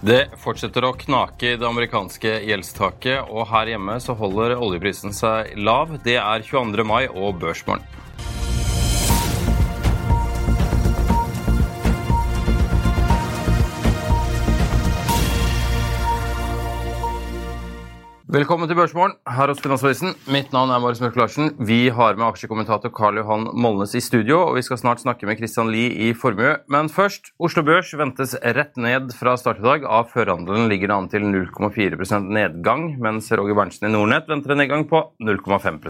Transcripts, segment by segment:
Det fortsetter å knake i det amerikanske gjeldstaket, og her hjemme så holder oljeprisen seg lav. Det er 22. mai og børsmorgen. Velkommen til Børsmorgen her hos Finansavisen. Mitt navn er Marius Mørk Larsen. Vi har med aksjekommentator Karl Johan Molnes i studio, og vi skal snart snakke med Christian Lie i formue. Men først, Oslo Børs ventes rett ned fra start i dag. Av førhandelen ligger det an til 0,4% nedgang, mens Roger Berntsen i Nordnett venter en nedgang på 0,5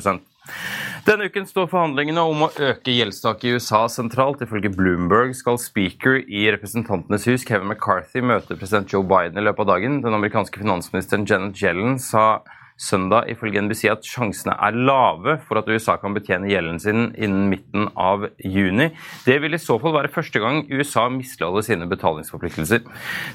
denne uken står forhandlingene om å øke gjeldstaket i USA sentralt. Ifølge Bloomberg skal speaker i Representantenes hus, Kevin McCarthy, møte president Joe Biden i løpet av dagen. Den amerikanske finansministeren Janet Yellen sa søndag ifølge NBC at sjansene er lave for at USA kan betjene gjelden sin innen midten av juni. Det vil i så fall være første gang USA misligholder sine betalingsforpliktelser.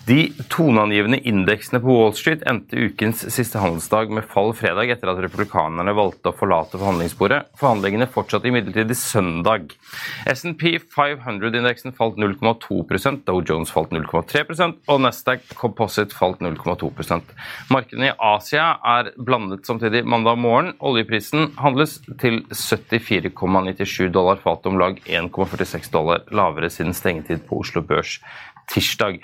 De toneangivende indeksene på Wall Street endte ukens siste handelsdag med fall fredag etter at republikanerne valgte å forlate forhandlingsbordet. Forhandlingene fortsatte imidlertid søndag. SNP 500-indeksen falt 0,2% Dow Jones falt 0,3% og Nasdaq Composite falt 0,2% Markedene i Asia er blant landet samtidig mandag morgen. Oljeprisen handles til 74,97 dollar fatet, om lag 1,46 dollar lavere siden stengetid på Oslo Børs tirsdag.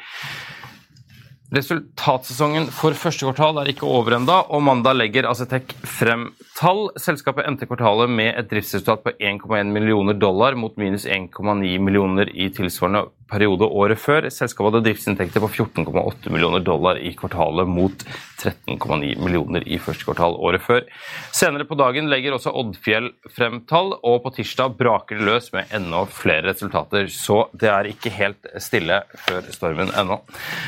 Resultatsesongen for første kvartal er ikke over enda, og mandag legger Acetec frem tall. Selskapet endte kvartalet med et driftsresultat på 1,1 millioner dollar mot minus 1,9 millioner i tilsvarende periode året før. Selskapet hadde driftsinntekter på 14,8 millioner dollar i kvartalet mot 13,9 millioner i første kvartal året før. Senere på dagen legger også Oddfjell frem tall, og på tirsdag braker det løs med enda flere resultater. Så det er ikke helt stille før stormen ennå.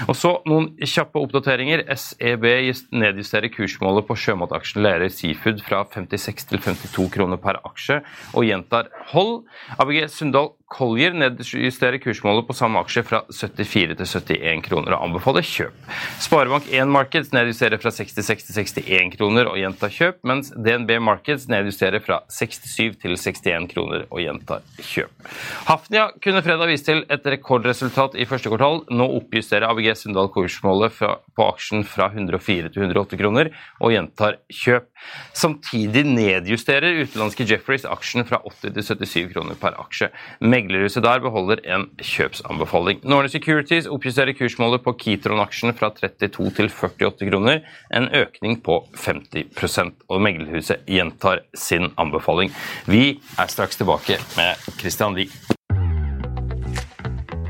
Og så noen kjappe oppdateringer. SEB nedjusterer kursmålet på sjømataksjen Lerøy Seafood fra 56 til 52 kroner per aksje, og gjentar hold. ABG Sundal Collier nedjusterer kursmålet på samme aksje fra 74 til 71 kroner og anbefaler kjøp. Sparebank1 Markets nedjusterer fra 66 til 61 kroner og gjentar kjøp, mens DNB Markets nedjusterer fra 67 til 61 kroner og gjentar kjøp. Hafnia kunne fredag vise til et rekordresultat i første kvartal. Nå oppjusterer ABG Sundal kursmålet på aksjen fra 104 til 108 kroner og gjentar kjøp. Samtidig nedjusterer utenlandske Jeffreys aksjen fra 80 til 77 kroner per aksje. Meglerhuset der beholder en kjøpsanbefaling. Norne Securities oppjusterer kursmålet på Kitron-aksjen fra 32 til 48 kroner, en økning på 50% og Meglerhuset gjentar sin anbefaling. Vi er straks tilbake med Christian Lie.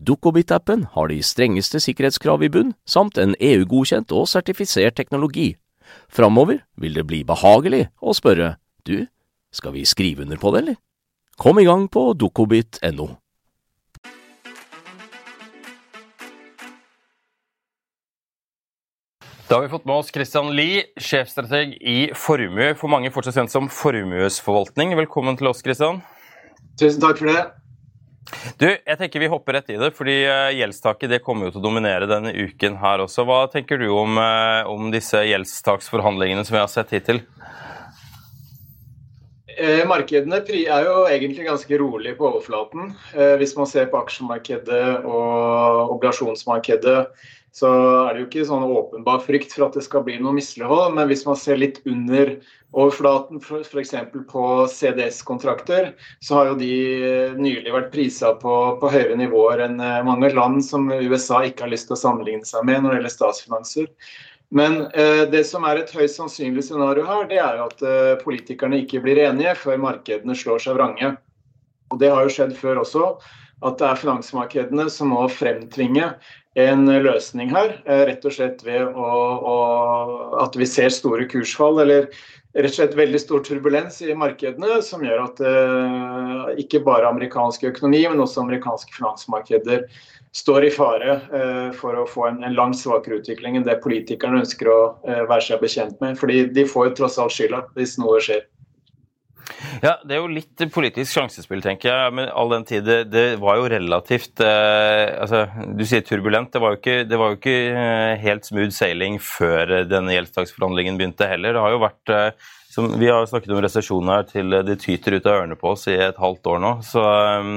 Dukkobit-appen har de strengeste sikkerhetskrav i bunn, samt en EU-godkjent og sertifisert teknologi. Framover vil det bli behagelig å spørre du, skal vi skrive under på det, eller? Kom i gang på dukkobit.no. Da har vi fått med oss Christian Lie, sjefstrateg i Formue, for mange fortsatt kjent som Formuesforvaltning. Velkommen til oss, Christian. Tusen takk for det. Du, jeg tenker Vi hopper rett i det, fordi eh, gjeldstaket det kommer jo til å dominere denne uken her også. Hva tenker du om, eh, om disse gjeldstaksforhandlingene som vi har sett hittil? Eh, markedene er jo egentlig ganske rolig på overflaten. Hvis man ser på aksjemarkedet og obligasjonsmarkedet, så er det jo ikke sånn åpenbar frykt for at det skal bli noe mislighold. Men hvis man ser litt under overflaten, f.eks. på CDS-kontrakter, så har jo de nylig vært prisa på, på, høyere nivåer enn eh, mange land som USA ikke har lyst til å sammenligne seg med når det gjelder statsfinanser. Men eh, det som er et høyst sannsynlig scenario her, det er jo at eh, politikerne ikke blir enige før markedene slår seg vrange. Og Det har jo skjedd før også, at det er finansmarkedene som må fremtvinge en løsning her. Eh, rett og slett ved å, å, at vi ser store kursfall, eller rett og slett veldig stor turbulens i markedene, som gjør at eh, ikke bare amerikansk økonomi, men også amerikanske finansmarkeder står i fare eh, for å få en, en langt svakere utvikling enn det politikerne ønsker å eh, være seg bekjent med. fordi de får jo tross alt skylda hvis noe skjer. Ja, Det er jo litt politisk sjansespill, tenker jeg. Men all den tid, det, det var jo relativt eh, altså, Du sier turbulent. Det var jo ikke, var jo ikke eh, helt smooth sailing før denne gjeldstaksforhandlingen begynte heller. Det har jo vært eh, som, Vi har snakket om resesjon her til det tyter ut av ørene på oss i et halvt år nå. så eh,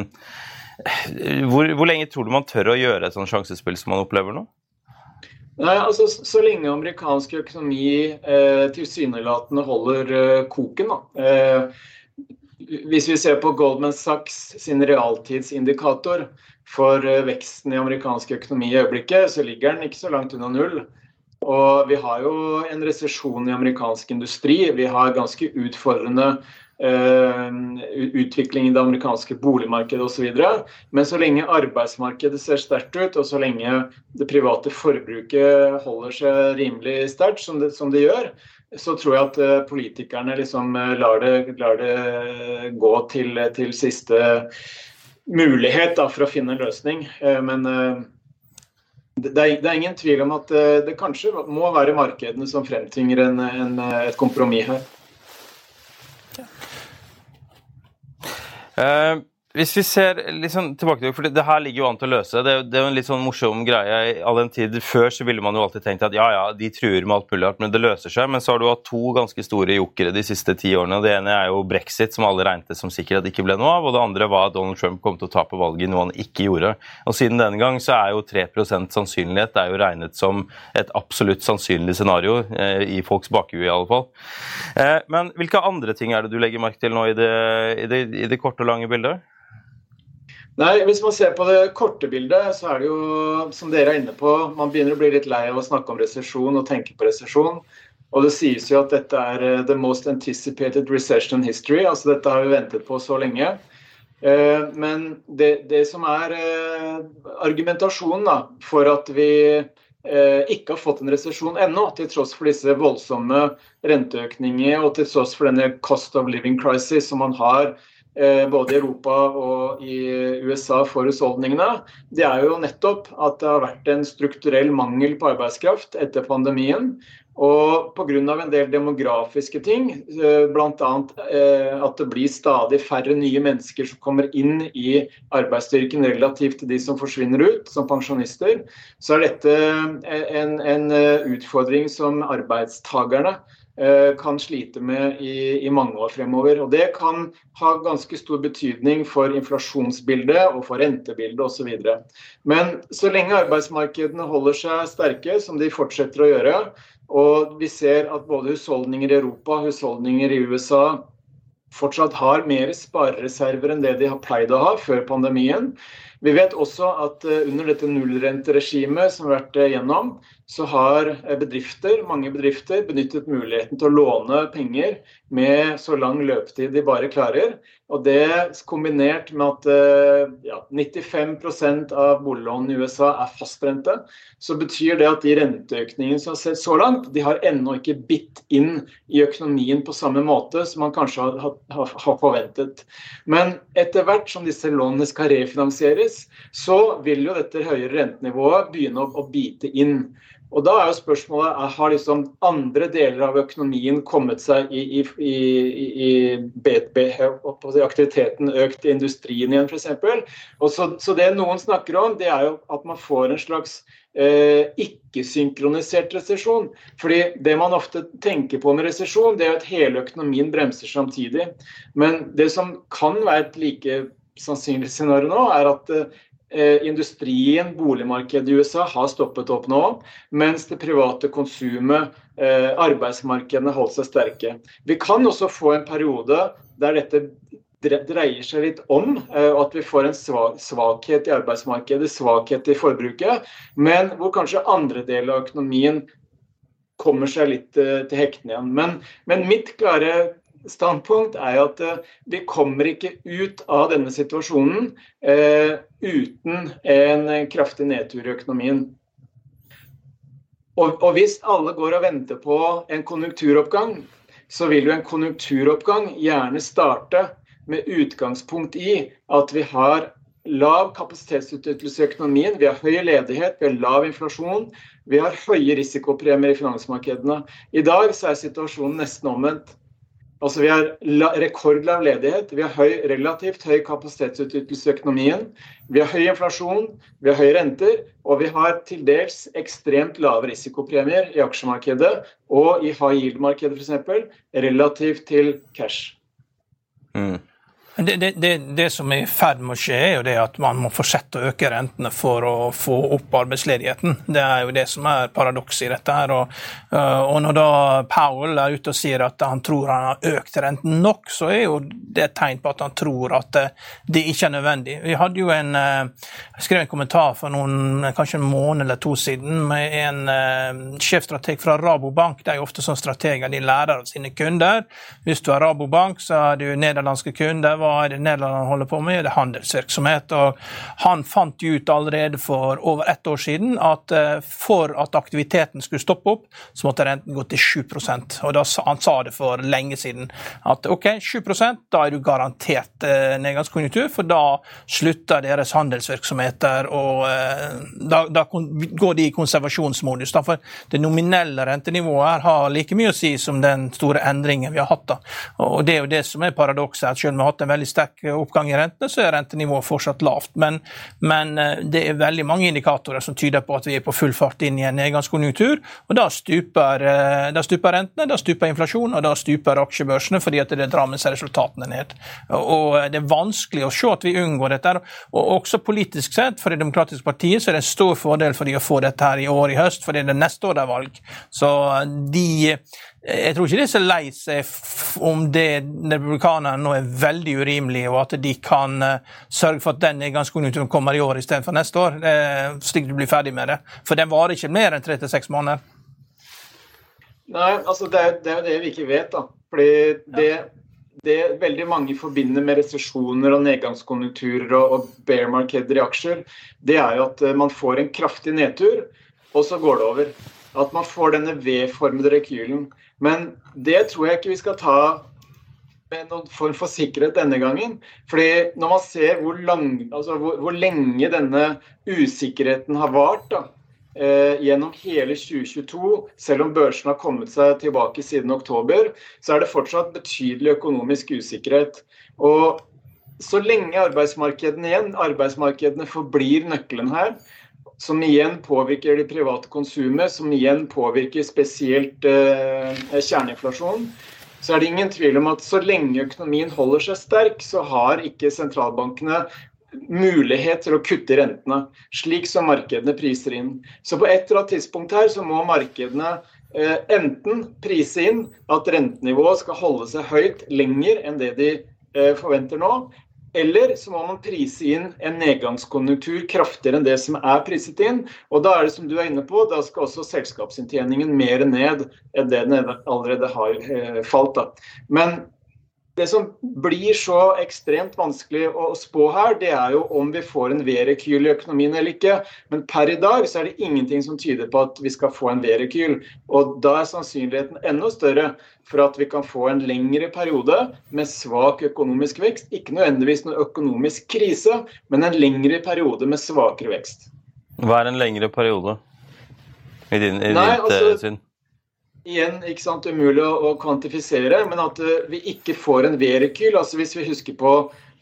hvor, hvor lenge tror du man tør å gjøre et sånt sjansespill som man opplever nå? Nei, altså Så lenge amerikansk økonomi eh, tilsynelatende holder eh, koken, da. Eh, hvis vi ser på Goldman Sachs sin realtidsindikator for eh, veksten i amerikansk økonomi i øyeblikket, så ligger den ikke så langt unna null. Og vi har jo en resesjon i amerikansk industri. Vi har ganske utfordrende uh, utvikling i det amerikanske boligmarkedet osv. Men så lenge arbeidsmarkedet ser sterkt ut, og så lenge det private forbruket holder seg rimelig sterkt, som, som det gjør, så tror jeg at uh, politikerne liksom uh, lar, det, lar, det, gå til, til siste mulighet da, for å finne en løsning. Men det er, det er, ingen tvil om at det kanskje må være markedene som fremtvinger en, en, et kompromiss her. Ja. Hvis vi ser liksom tilbake til, for det, her ligger jo an til å løse. Det, det er jo en litt sånn morsom greie. All den tid Før så ville man jo alltid tenkt at ja, ja, de truer med alt mulig men det løser seg. Men så har du hatt to ganske store jokere de siste ti årene. Det ene er jo brexit, som alle regnet som sikkert ikke ble noe av. Og det andre var at Donald Trump kom til å tape valget, noe han ikke gjorde. Og siden denne gang så er jo 3 sannsynlighet det er jo regnet som et absolutt sannsynlig scenario, eh, i folks bakhue i alle fall. Eh, men hvilke andre ting er det du legger merke til nå i det, i det, i det korte og lange bildet? Nei, Hvis man ser på det korte bildet, så er det jo, som dere er inne på, man begynner å bli litt lei av å snakke om resesjon og tenke på resesjon. Og det sies jo at dette er eh, the most anticipated recession history. Altså dette har vi ventet på så lenge. Eh, men det, det som er eh, argumentasjonen for at vi ikke har fått en resesjon ennå, til tross for disse voldsomme renteøkninger og til tross for denne cost of living crisis som man har både i Europa og i USA for husholdningene, det er jo nettopp at det har vært en strukturell mangel på arbeidskraft etter pandemien. Og pga. en del demografiske ting, eh, bl.a. Eh, at det blir stadig færre nye mennesker som kommer inn i arbeidsstyrken relativt til de som forsvinner ut som pensjonister, så er dette en, en utfordring som arbeidstakerne eh, kan slite med i, i, mange år fremover. Og Det kan ha ganske stor betydning for inflasjonsbildet og for rentebildet osv. Men så lenge arbeidsmarkedene holder seg sterke, som de fortsetter å gjøre, og vi ser at både husholdninger i Europa husholdninger i USA fortsatt har mer sparereserver enn det de har pleid å ha før pandemien. Vi vet også at eh, under dette nullrenteregimet som vi har vært gjennom, så har eh, bedrifter, mange bedrifter benyttet muligheten til å låne penger med så lang løpetid de bare klarer. Og det kombinert med at eh, ja, 95 av boliglånene i USA er fastrente, så betyr det at de renteøkningene som har sett så langt, de har ennå ikke bitt inn i økonomien på samme måte som man kanskje har, har, har forventet. Men etter hvert som disse lånene skal refinansieres, så vil jo dette høyere rentenivået begynne å, å bite inn. Og da er jo spørsmålet har liksom andre deler av økonomien kommet seg i, i, i, i BTB, aktiviteten økt i industrien igjen f.eks. Så, så det noen snakker om, det er jo at man får en slags eh, ikke-synkronisert resesjon. Fordi det man ofte tenker på med resesjon, det er at hele økonomien bremser samtidig. Men det som kan være et like sannsynlig scenario nå, er at eh, industrien, boligmarkedet i USA har stoppet opp nå, mens det private konsumet, eh, arbeidsmarkedene holdt seg sterke. Vi kan også få en periode der dette dreier seg litt om, eh, at vi får en svakhet i arbeidsmarkedet, svakhet i forbruket, men hvor kanskje andre deler av økonomien kommer seg litt til hektene igjen. Men, men mitt klare standpunkt er at eh, vi kommer ikke ut av denne situasjonen eh, uten en kraftig nedtur i økonomien. Og, og, hvis alle går og venter på en konjunkturoppgang, så vil jo en konjunkturoppgang gjerne starte med utgangspunkt i at vi har lav kapasitetsutnyttelse i økonomien, vi har høy ledighet, vi har lav inflasjon, vi har høye risikopremier i finansmarkedene. I dag så er situasjonen nesten omvendt. Altså Vi har rekordlav ledighet, vi har høy, relativt høy kapasitetsutnyttelse i økonomien. Vi har høy inflasjon, vi har høye renter, og vi har til dels ekstremt lave risikopremier i aksjemarkedet og i high yield-markedet f.eks. relativt til cash. Mm. Det, det, det, det, som er i ferd med å skje, er jo det at man må fortsette å øke rentene for å få opp arbeidsledigheten. Det er jo det som er paradokset i dette. her. Og, øh, og, når da Powell er ute og sier at han tror han har økt renten nok, så er jo det et tegn på at han tror at øh, det ikke er nødvendig. Vi hadde jo en, øh, jeg skrev en kommentar for noen, kanskje en måned eller to siden med en sjefstrateg fra Rabobank. Det er jo ofte sånn strateger de lærer av sine kunder. Hvis du er Rabobank, så er du nederlandske kunder hva er Nederland holder på med? Det er handelsvirksomhet. og Han fant ut allerede for over ett år siden at eh, for at aktiviteten skulle stoppe opp, så måtte renten gå til 7 og da, Han sa det for lenge siden. At OK, 7% da er du garantert eh, nedgangskonjunktur, for da slutter deres handelsvirksomheter, og eh, da, da går de i konservasjonsmodus. Da, for det nominelle rentenivået her har like mye å si som den store endringen vi har hatt. da. Og Det er jo det som er paradokset, at selv om vi har hatt en veldig sterk oppgang i rentene, så er rentenivået fortsatt lavt. Men, men, eh, det er veldig mange indikatorer som tyder på at vi er på full fart inn i en nedgangskonjunktur. og Da stuper, eh, da stuper rentene, da stuper inflasjonen, og da stuper aksjebørsene fordi at det drar med seg resultatene ned. Og Det er vanskelig å se at vi unngår dette. og Også politisk sett, for Det demokratiske partiet, så er det en stor fordel for de å få dette her i år i høst, for det er neste år det er valg. Så de jeg tror ikke de er så lei seg om det republikanerne nå er veldig urimelige, og at de kan uh, sørge for at den nedgangskonjunkturen kommer i år istedenfor neste år, slik du blir ferdig med det. For den varer ikke mer enn tre til seks måneder. Nei, altså det er, det er jo det vi ikke vet. da. Fordi det, det veldig mange forbinder med resesjoner og nedgangskonjunkturer og, og bear markeder i aksjer, det er jo at uh, man får en kraftig nedtur. og så går det over. At man får denne V-formede rekylen. Men det tror jeg ikke vi skal ta med noen form for sikkerhet denne gangen. Fordi når man ser hvor, lang, altså hvor, hvor lenge denne usikkerheten har vart da, eh, gjennom hele 2022, selv om børsen har kommet seg tilbake siden oktober, så er det fortsatt betydelig økonomisk usikkerhet. Og så lenge arbeidsmarkedene igjen, arbeidsmarkedene forblir nøkkelen her, som igjen påvirker det private konsumet, som igjen påvirker spesielt eh, kjerneinflasjon, så er det ingen tvil om at så lenge økonomien holder seg sterk, så har ikke sentralbankene mulighet til å kutte rentene, slik som markedene priser inn. Så på et eller annet tidspunkt her så må markedene eh, enten prise inn at rentenivået skal holde seg høyt lenger enn det de eh, forventer nå, eller så må man prise inn en nedgangskonjunktur kraftigere enn det som er priset inn. Og da er det som du er inne på, da skal også selskapsinntjeningen mer ned enn det den allerede har eh, falt. Da. Men det som blir så ekstremt vanskelig å spå her, det er jo om vi får en V-rekyl i økonomien eller ikke. Men per i dag så er det ingenting som tyder på at vi skal få en V-rekyl. Og da er sannsynligheten enda større for at vi kan få en lengre periode med svak økonomisk vekst. Ikke nødvendigvis noen økonomisk krise, men en lengre periode med svakere vekst. Hva er en lengre periode i din, i Nei, ditt altså, syn? Igjen ikke sant, umulig å, å kvantifisere, men at uh, vi ikke får en V-rekyl. Altså hvis vi husker på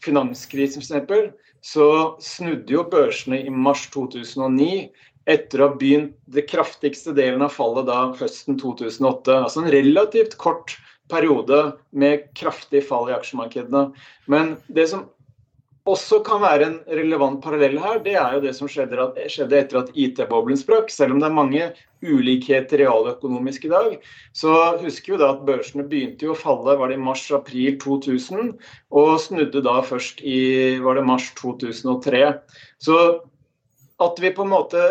finanskrisen f.eks., så snudde jo børsene i mars 2009 etter å ha begynt det kraftigste delen av fallet da høsten 2008. Altså en relativt kort periode med kraftig fall i aksjemarkedene. Men det som også kan være en relevant parallell her, det er jo det som skjedde, skjedde etter at IT-boblen sprakk. Selv om det er mange ulikheter realøkonomisk i dag, så husker vi da at børsene begynte jo å falle var det i mars-april 2000, og snudde da først i var det mars 2003. Så at vi på en måte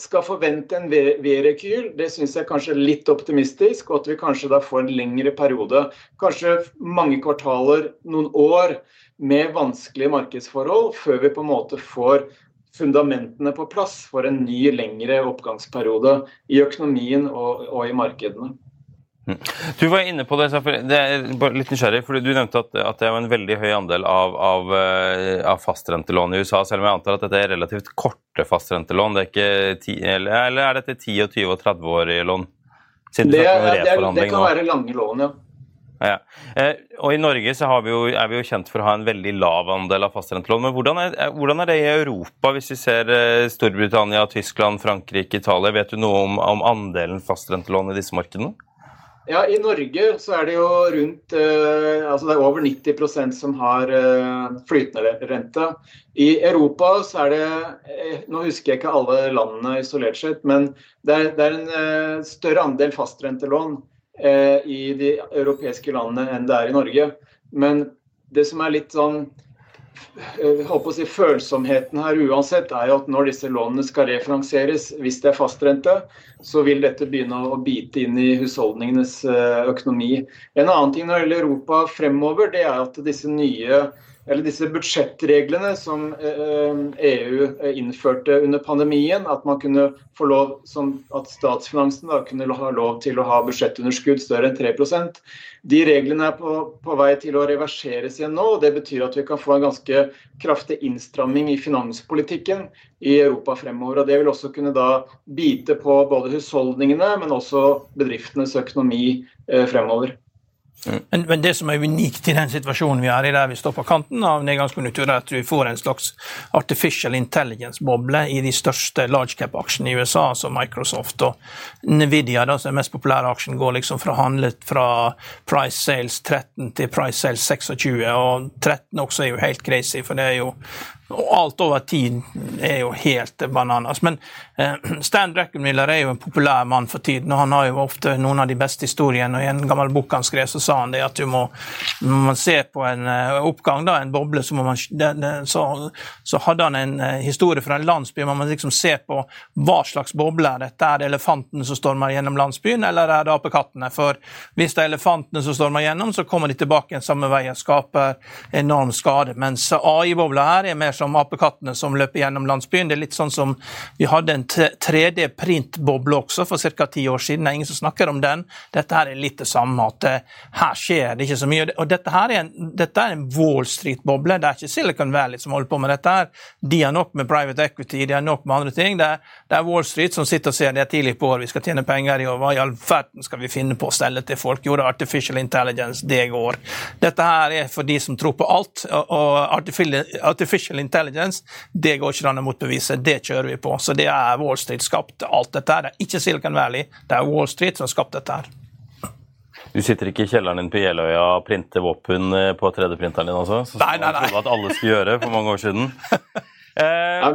skal forvente en V-rekyl, det syns jeg kanskje er litt optimistisk. Og at vi kanskje da får en lengre periode, kanskje mange kvartaler, noen år med vanskelige markedsforhold før vi på en måte får fundamentene på plass for en ny, lengre oppgangsperiode i økonomien og, og i markedene. Du var inne på det, det er litt nysgjerrig, fordi du nevnte at, at det er en veldig høy andel av, av, eh, av, fastrentelån i USA, selv om jeg antar at dette er relativt korte fastrentelån. Det er ikke ti, eller, eller er dette 10, og 20 og 30-årige lån? Det, det, det, kan være lange lån, ja. Ja. Eh, og I Norge så vi jo, er vi jo kjent for å ha en veldig lav andel av fastrentelån. Men hvordan er, eh, hvordan er, det i Europa, hvis vi ser Storbritannia, Tyskland, Frankrike, Italia? Vet du noe om, om andelen fastrentelån i disse markedene? Ja, I Norge så er det jo rundt eh, altså det er over 90% som har eh, flytende rente. I Europa så er det eh, Nå husker jeg ikke alle landene isolert sett, men det er, det er en større andel fastrentelån i de europeiske landene enn det er i Norge. Men det som er litt sånn si Følsomheten her uansett er jo at når disse lånene skal refinansieres, hvis det er fastrente, så vil dette begynne å bite inn i husholdningenes eh, økonomi. En annen ting når det gjelder Europa fremover, det er at disse nye eller disse budsjettreglene som EU eh, e innførte under pandemien, at man kunne få lov, at statsfinansen da kunne ha lov til å ha budsjettunderskudd større enn 3% De reglene er på, på, vei til å reverseres igjen nå. og Det betyr at vi kan få en ganske kraftig innstramming i finanspolitikken i Europa fremover. og Det vil også kunne da bite på både husholdningene, men også bedriftenes økonomi eh, fremover. Men, men, det som er unikt i den situasjonen vi er i der vi står på kanten av nedgangskonjunktur, er at vi får en slags artificial intelligence-boble i de største large cap-aksjene i USA, som Microsoft og Nvidia, da, er mest populære aksjen, går liksom fra handlet fra price sales 13 til price sales 26, og 13 også er jo helt crazy, for det er jo og alt over tid er jo helt bananas. Men eh, Stan Dreckenmiller er jo en populær mann for tiden, og han har jo ofte noen av de beste historiene. og I en gammel bok han skrev, så sa han det at du må, når man ser på en uh, oppgang, da, en boble, så, man, så, så, hadde han en uh, historie fra en landsby. Man må liksom se på hva slags boble er dette. Er det elefantene som stormer gjennom landsbyen, eller er det apekattene? For hvis det er elefantene som stormer gjennom, så kommer de tilbake igjen samme vei og skaper enorm skade. Mens AI-bobla her er mer som apekattene som løper gjennom landsbyen. Det er litt sånn som vi hadde en 3D-printboble også for ca. ti år siden. Det er ingen som snakker om den. Dette her er litt det samme, at eh, her skjer det ikke så mye. Og dette her er en, dette er en Wall Street-boble. Det er ikke Silicon Valley som holder på med dette. her. De har nok med private equity, de har nok med andre ting. Det er, det er Wall Street som sitter og ser det er tidlig på år, vi skal tjene penger i år. Hva i all verden skal vi finne på å stelle til folk? Jo, det er artificial intelligence, det går. Dette her er for de som tror på alt. Og artificial intelligence, det går ikke an å motbevise. Det kjører vi på. Så det er Wall Street skapt alt dette her. Det er ikke Silicon Valley, det er Wall Street som har skapt dette her. Du sitter ikke i kjelleren din på Jeløya og printer våpen eh, på 3D-printeren din, altså? Som nei, nei, nei. trodde at alle skulle gjøre for mange år siden. eh,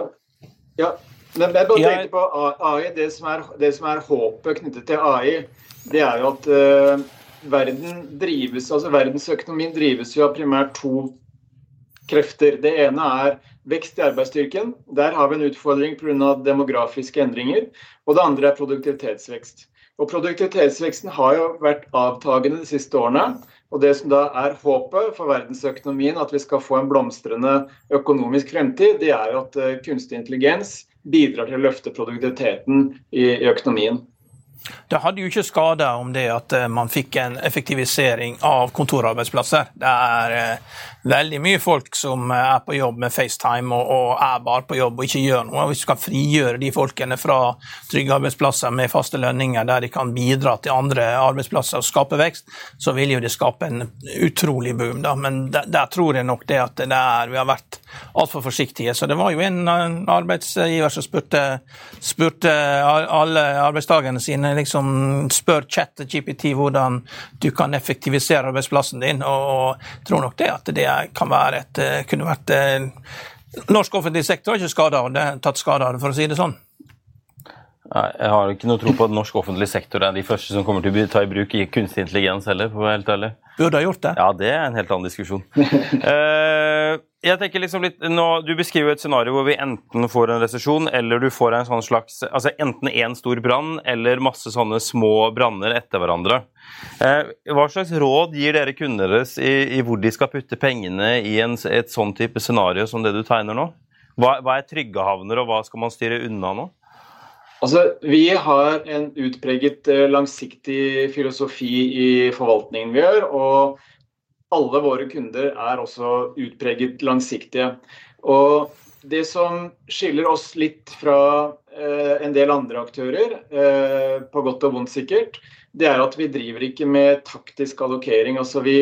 ja, men jeg bare tenkte på AI. Det som, er, det som er håpet knyttet til AI, det er jo at uh, verden drives, altså verdensøkonomien drives jo av primært to krefter. Det ene er vekst i arbeidsstyrken. Der har vi en utfordring pga. demografiske endringer. Og det andre er produktivitetsvekst. Og Produktivitetsveksten har jo vært avtagende de siste årene. Og Det som da er håpet for verdensøkonomien, at vi skal få en blomstrende økonomisk fremtid, det er jo at eh, kunstig intelligens bidrar til å løfte produktiviteten i, i økonomien. Det hadde jo ikke skada om det at eh, man fikk en effektivisering av kontorarbeidsplasser. Det er eh, veldig mye folk som er på jobb med FaceTime og, og, er bare på jobb og ikke gjør noe. Hvis du kan frigjøre de folkene fra trygge arbeidsplasser med faste lønninger der de kan bidra til andre arbeidsplasser og skape vekst, så vil jo det skape en utrolig boom. Da. Men der, der tror jeg nok det at det er, vi har vært altfor forsiktige. Så det var jo en arbeidsgiver som spurte, spurte alle arbeidstakerne sine liksom spør ChatGPT hvordan du kan effektivisere arbeidsplassen din, og tror nok det at det være et, eh, kunne vært eh, Norsk offentlig sektor har ikke skada av det, tatt skade av det, for å si det sånn. Jeg har ikke noe tro på at norsk offentlig sektor er de første som kommer til å ta i bruk kunstig intelligens heller, for å være helt ærlig. Burde ha gjort det. Ja, det er en helt annen diskusjon. uh, jeg tenker liksom litt, nå, Du beskriver et scenario hvor vi enten får en resesjon, eller du får en sånn slags altså Enten én en stor brann eller masse sånne små branner etter hverandre. Eh, hva slags råd gir dere kunder deres i, i, hvor de skal putte pengene i en, et sånn type scenario som det du tegner nå? Hva, hva er trygge havner, og hva skal man styre unna nå? Altså, Vi har en utpreget eh, langsiktig filosofi i forvaltningen vi gjør. Og alle våre kunder er også utpreget langsiktige. Og det som skiller oss litt fra eh, en del andre aktører, eh, på godt og vondt sikkert, det er at vi driver ikke med taktisk allokering. Altså Vi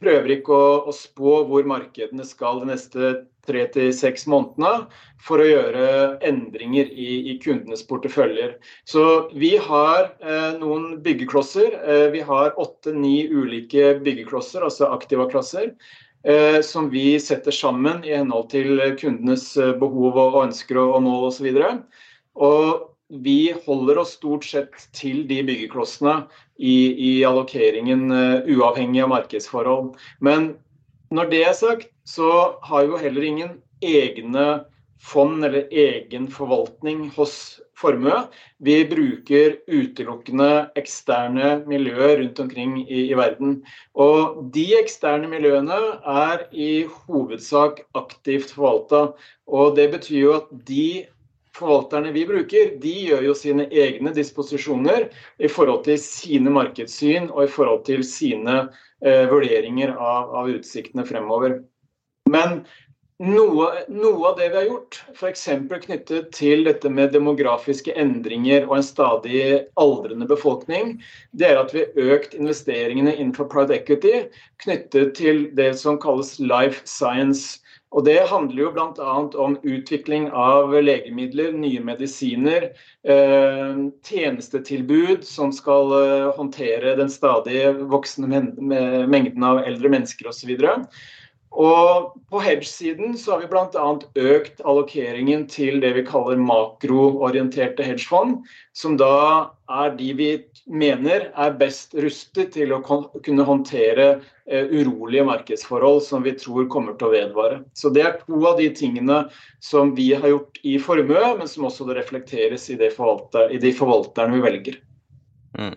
prøver ikke å, å spå hvor markedene skal de neste tre til seks månedene for å gjøre endringer i, i kundenes porteføljer. Så vi har eh, noen byggeklosser. Eh, vi har åtte-ni ulike byggeklosser, altså aktiva-klasser. Eh, som vi setter sammen i henhold til kundenes eh, behov og ønsker og mål osv. Og vi holder oss stort sett til de byggeklossene i, i allokeringen, uh, uavhengig av markedsforhold. Men når det er sagt, så har jo heller ingen egne fond eller egen forvaltning hos formue. Vi bruker utelukkende eksterne miljøer rundt omkring i, i, verden. Og de eksterne miljøene er i hovedsak aktivt forvalta. Og det betyr jo at de forvalterne vi bruker, de gjør jo sine egne disposisjoner i forhold til sine markedssyn og i forhold til sine eh, vurderinger av, av, utsiktene fremover. Men noe, noe, av det vi har gjort, f.eks. knyttet til dette med demografiske endringer og en stadig aldrende befolkning, det er at vi har økt investeringene innenfor private equity knyttet til det som kalles life science. Og Det handler jo bl.a. om utvikling av legemidler, nye medisiner, eh, tjenestetilbud som skal eh, håndtere den stadig voksende mengden av eldre mennesker osv. Og på hedge-siden så har vi bl.a. økt allokeringen til det vi kaller makroorienterte hedgefond, som da er de vi mener er best rustet til å kunne håndtere eh, urolige markedsforhold som vi tror kommer til å vedvare. Så Det er to av de tingene som vi har gjort i formue, men som også reflekteres i, forvalter, i de forvalterne vi velger. Mm.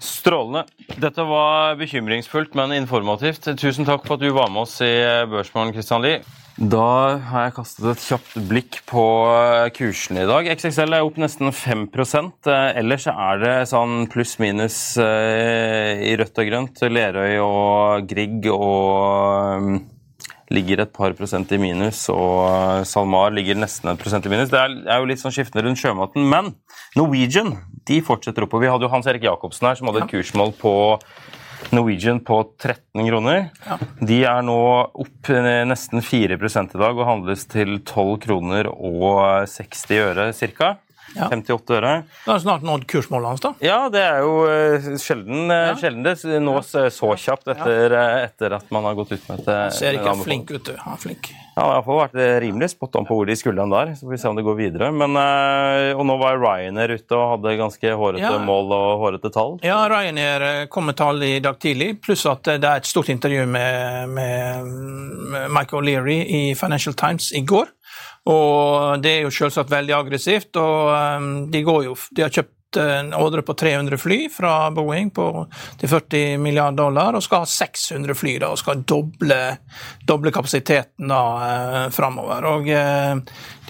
Strålende. Dette var bekymringsfullt, men informativt. Tusen takk for at du var med oss i Børsmorgen, Kristian Lie. Da har jeg kastet et kjapt blikk på eh, kursene i dag. XXL er opp nesten 5 eh, Ellers er det sånn pluss-minus eh, i rødt og grønt. Lerøy og Grieg og ligger et par prosent i minus, og SalMar ligger nesten et prosent i minus. Det er jo litt sånn skiftende rundt sjømaten. Men Norwegian de fortsetter oppover. Vi hadde jo Hans Erik Jacobsen her, som hadde et kursmål på Norwegian på 13 kroner. Ja. De er nå opp nesten 4 i dag og handles til 12 kroner og 60 øre ca. Ja. 58 øre. Da har snart nådd kursmålet hans, da? Ja, det er jo uh, sjelden, uh, ja. sjelden det nås uh, så kjapt etter, etter, at man har gått ut med et Ser ikke flink ut, du. Han er flink. Ja, Han har iallfall vært rimelig spot on på hvor de skulle han der. Så får vi se om det går videre. Men, og nå var Ryanair ute og hadde ganske hårete ja. mål og hårete tall. Ja, Ryanair kom med tall i dag tidlig, pluss at det er et stort intervju med, med Michael Leary i Financial Times i går. Og det er jo selvsagt veldig aggressivt. og um, de, jo, de har kjøpt en ordre på 300 fly fra Boeing på, til 40 milliarder dollar, og skal ha 600 fly da, og skal doble, doble kapasiteten da, eh, framover. Og, eh,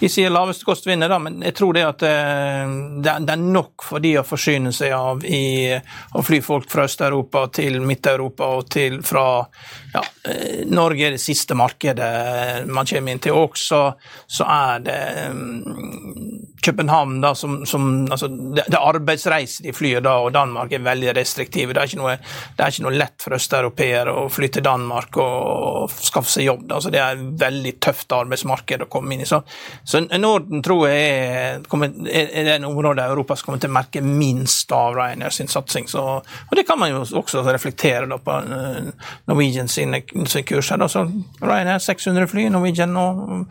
de sier laveste kost vinner, da, men jeg tror det at eh, det, er nok for de å forsyne seg av i, å fly folk fra Øst-Europa til Midt-Europa og til fra ja, eh, Norge er det siste markedet man kommer inn til. Også så er det um, København, da, som, som altså, det, er arbeidsreiser de flyr da, og Danmark er veldig restriktive. Det er ikke noe, det er ikke noe lett for østeuropeere å fly til Danmark og skaffe seg jobb. Da. Altså, det er et veldig tøft arbeidsmarked å komme inn i. Så, så Norden tror jeg er, kommer, er den området Europa som kommer til å merke minst av Ryanair sin satsing. Så, og det kan man jo også reflektere da, på eh, Norwegian sine, sine kurser. Da. Så Ryanair 600 fly, Norwegian og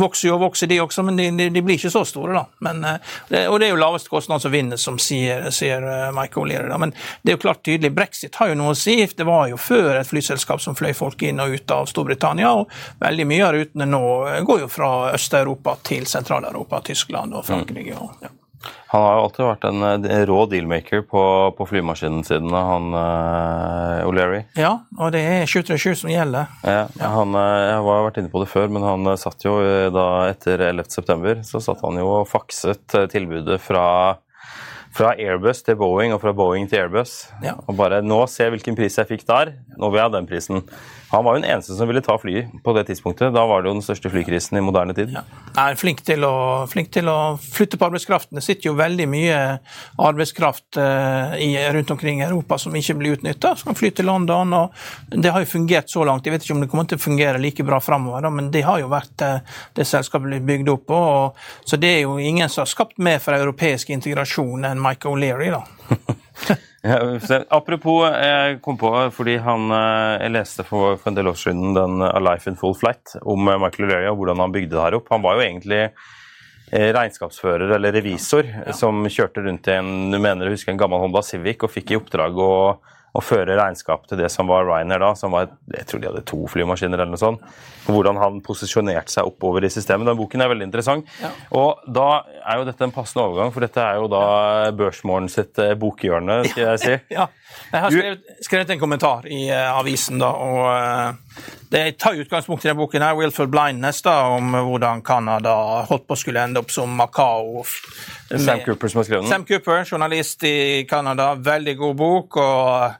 vokser jo og vokser, de også, men de, de, blir ikke så store. da. Men, eh, og det er jo laveste kostnad som vinner, som sier, sier Michael Mike O'Leary. da. Men det er jo klart tydelig, brexit har jo noe å si. Det var jo før et flyselskap som fløy folk inn og ut av Storbritannia, og veldig mye av rutene nå går jo fra Øst-Europa til Sentral-Europa, Tyskland og Frankrike. og ja. Han har jo alltid vært en, en rå dealmaker på, på flymaskinen siden, han uh, O'Leary. Ja, og det er 737 som gjelder. Ja, ja. Han, eh, jeg har vært inne på det før, men han eh, satt jo da etter 11.9. så satt han jo og fakset tilbudet fra fra Airbus til Boeing og fra Boeing til Airbus. Ja. Og bare Nå, se hvilken pris jeg fikk der. Nå vil jeg ha den prisen. Han var jo den eneste som ville ta flyet på det tidspunktet. Da var det jo den største flykrisen i moderne tid. Ja. Er flink til, å, flink til å flytte på arbeidskraften. Det sitter jo veldig mye arbeidskraft uh, i, rundt omkring i Europa som ikke blir utnytta. Kan fly til London. og Det har jo fungert så langt. Jeg vet ikke om det kommer til å fungere like bra framover, men det har jo vært uh, det selskapet blir bygd opp på. Og, så det er jo ingen som har skapt mer for europeisk integrasjon enn Michael O'Leary. da. Ja, apropos, jeg kom på fordi han, eh, jeg leste for, for en del år siden den A Life in Full Flight om eh, Michael O'Leary og hvordan han bygde det her opp. Han var jo egentlig eh, regnskapsfører eller revisor ja. som kjørte rundt i en, du mener, jeg husker en gammel Honda Civic og fikk i oppdrag å å føre regnskap til det som var Ryanair da, som var Jeg tror de hadde to flymaskiner eller noe sånt. Og hvordan han posisjonerte seg oppover i systemet. Den boken er veldig interessant. Ja. Og da er jo dette en passende overgang, for dette er jo da Børsmorgen sitt eh, bokhjørne, skal jeg si. ja. Jeg har skrevet, skrevet, en kommentar i uh, avisen, da, og uh, det tar utgangspunkt i denne boken her, 'Willful Blindness', da, om hvordan Canada holdt på å skulle ende opp som Macao. Sam Cooper som har skrevet den? Sam Cooper, journalist i Canada. Veldig god bok. og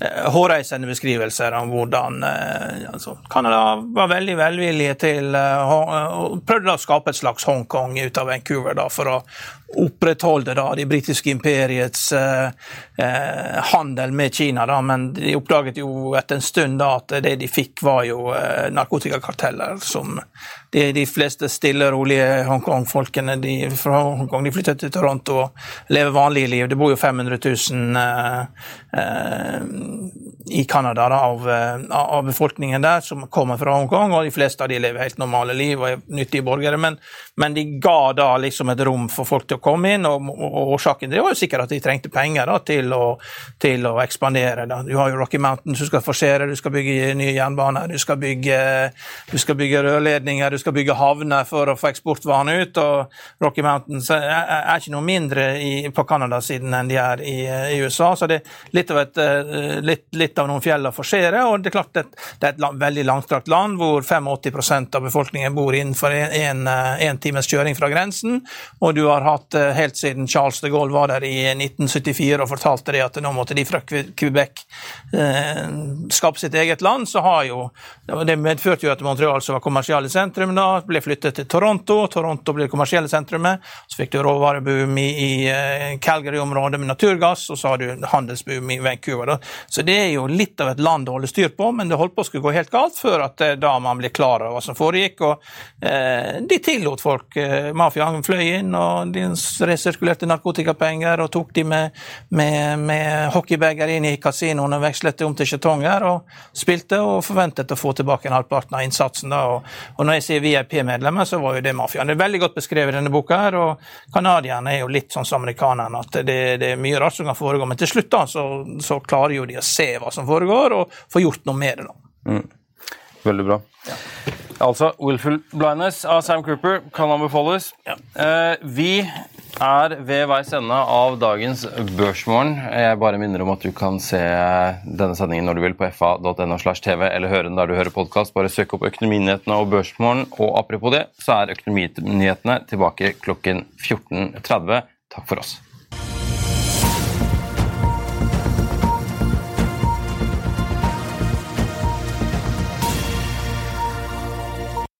hårreisende beskrivelser om hvordan eh, altså, var veldig velvillige til eh, og prøvde å skape et slags Hongkong ut av Vancouver da, for å opprettholde da, det britiske imperiets eh, handel med Kina. Da, men de oppdaget jo etter en stund da, at det de fikk, var jo eh, narkotikakarteller som de, de, fleste stille, rolige Hongkong-folkene fra Hongkong de flyttet til Toronto og lever vanlige liv. Det bor jo 500 000 eh, eh, i Canada av, eh, av, befolkningen der som kommer fra Hongkong, og de fleste av de lever helt normale liv og er nyttige borgere. Men, men de ga da liksom et rom for folk til å komme inn, og, årsaken det var jo sikkert at de trengte penger da, til, å, til å ekspandere. Da. Du har jo Rocky Mountains, du skal forsere, du skal bygge nye jernbaner, du skal bygge, du skal bygge rørledninger, du skal bygge havner for å få eksportvarene ut. og Rocky Mountains er, er ikke noe mindre i, på Canada-siden enn de er i, i, USA, så det er litt av et litt, litt litt av noen fjell å forsere. og Det er klart det, det er et veldig langstrakt land hvor 85% av befolkningen bor innenfor en, en, times kjøring fra grensen. Og du har hatt helt siden Charles de Gaulle var der i 1974 og fortalte det at nå måtte de fra Quebec eh, skape sitt eget land, så har jo Det medførte jo at Montreal, som var kommersielle sentrum, da ble flyttet til Toronto. Toronto ble det kommersielle sentrumet. Så fikk du råvareboom i, i Calgary-området med naturgass, og så har du handelsboom i Vancouver. Da. Så det er jo litt av et land å holde styr på, men det holdt på å skulle gå helt galt før at da man ble klar over hva som foregikk. og eh, De tillot folk. Eh, Mafiaen fløy inn, og de resirkulerte narkotikapenger og tok de med, med, med hockeybager inn i kasinoen og vekslet det om til skjetonger og spilte og forventet å få tilbake en halvparten av innsatsen. da, og, og Når jeg sier VIP-medlemmer, så var jo det mafiaen. Det er veldig godt beskrevet i denne boka, her, og canadierne er jo litt sånn som amerikanerne, at det, det, er mye rart som kan foregå. Men til slutt da, så, så, klarer jo de å se hva som foregår, og få gjort noe med det. da. Mm. Veldig bra. Ja. Altså, Willful Blindness av Sam Cooper kan anbefales. Ja. Eh, vi er ved veis ende av dagens Børsmorgen. Jeg bare minner om at du kan se denne sendingen når du vil på fa.no slash tv, eller høre den der du hører podkast. Bare søk opp Økonominyhetene og Børsmorgen. Og apropos det, så er Økonominyhetene tilbake klokken 14.30. Takk for oss.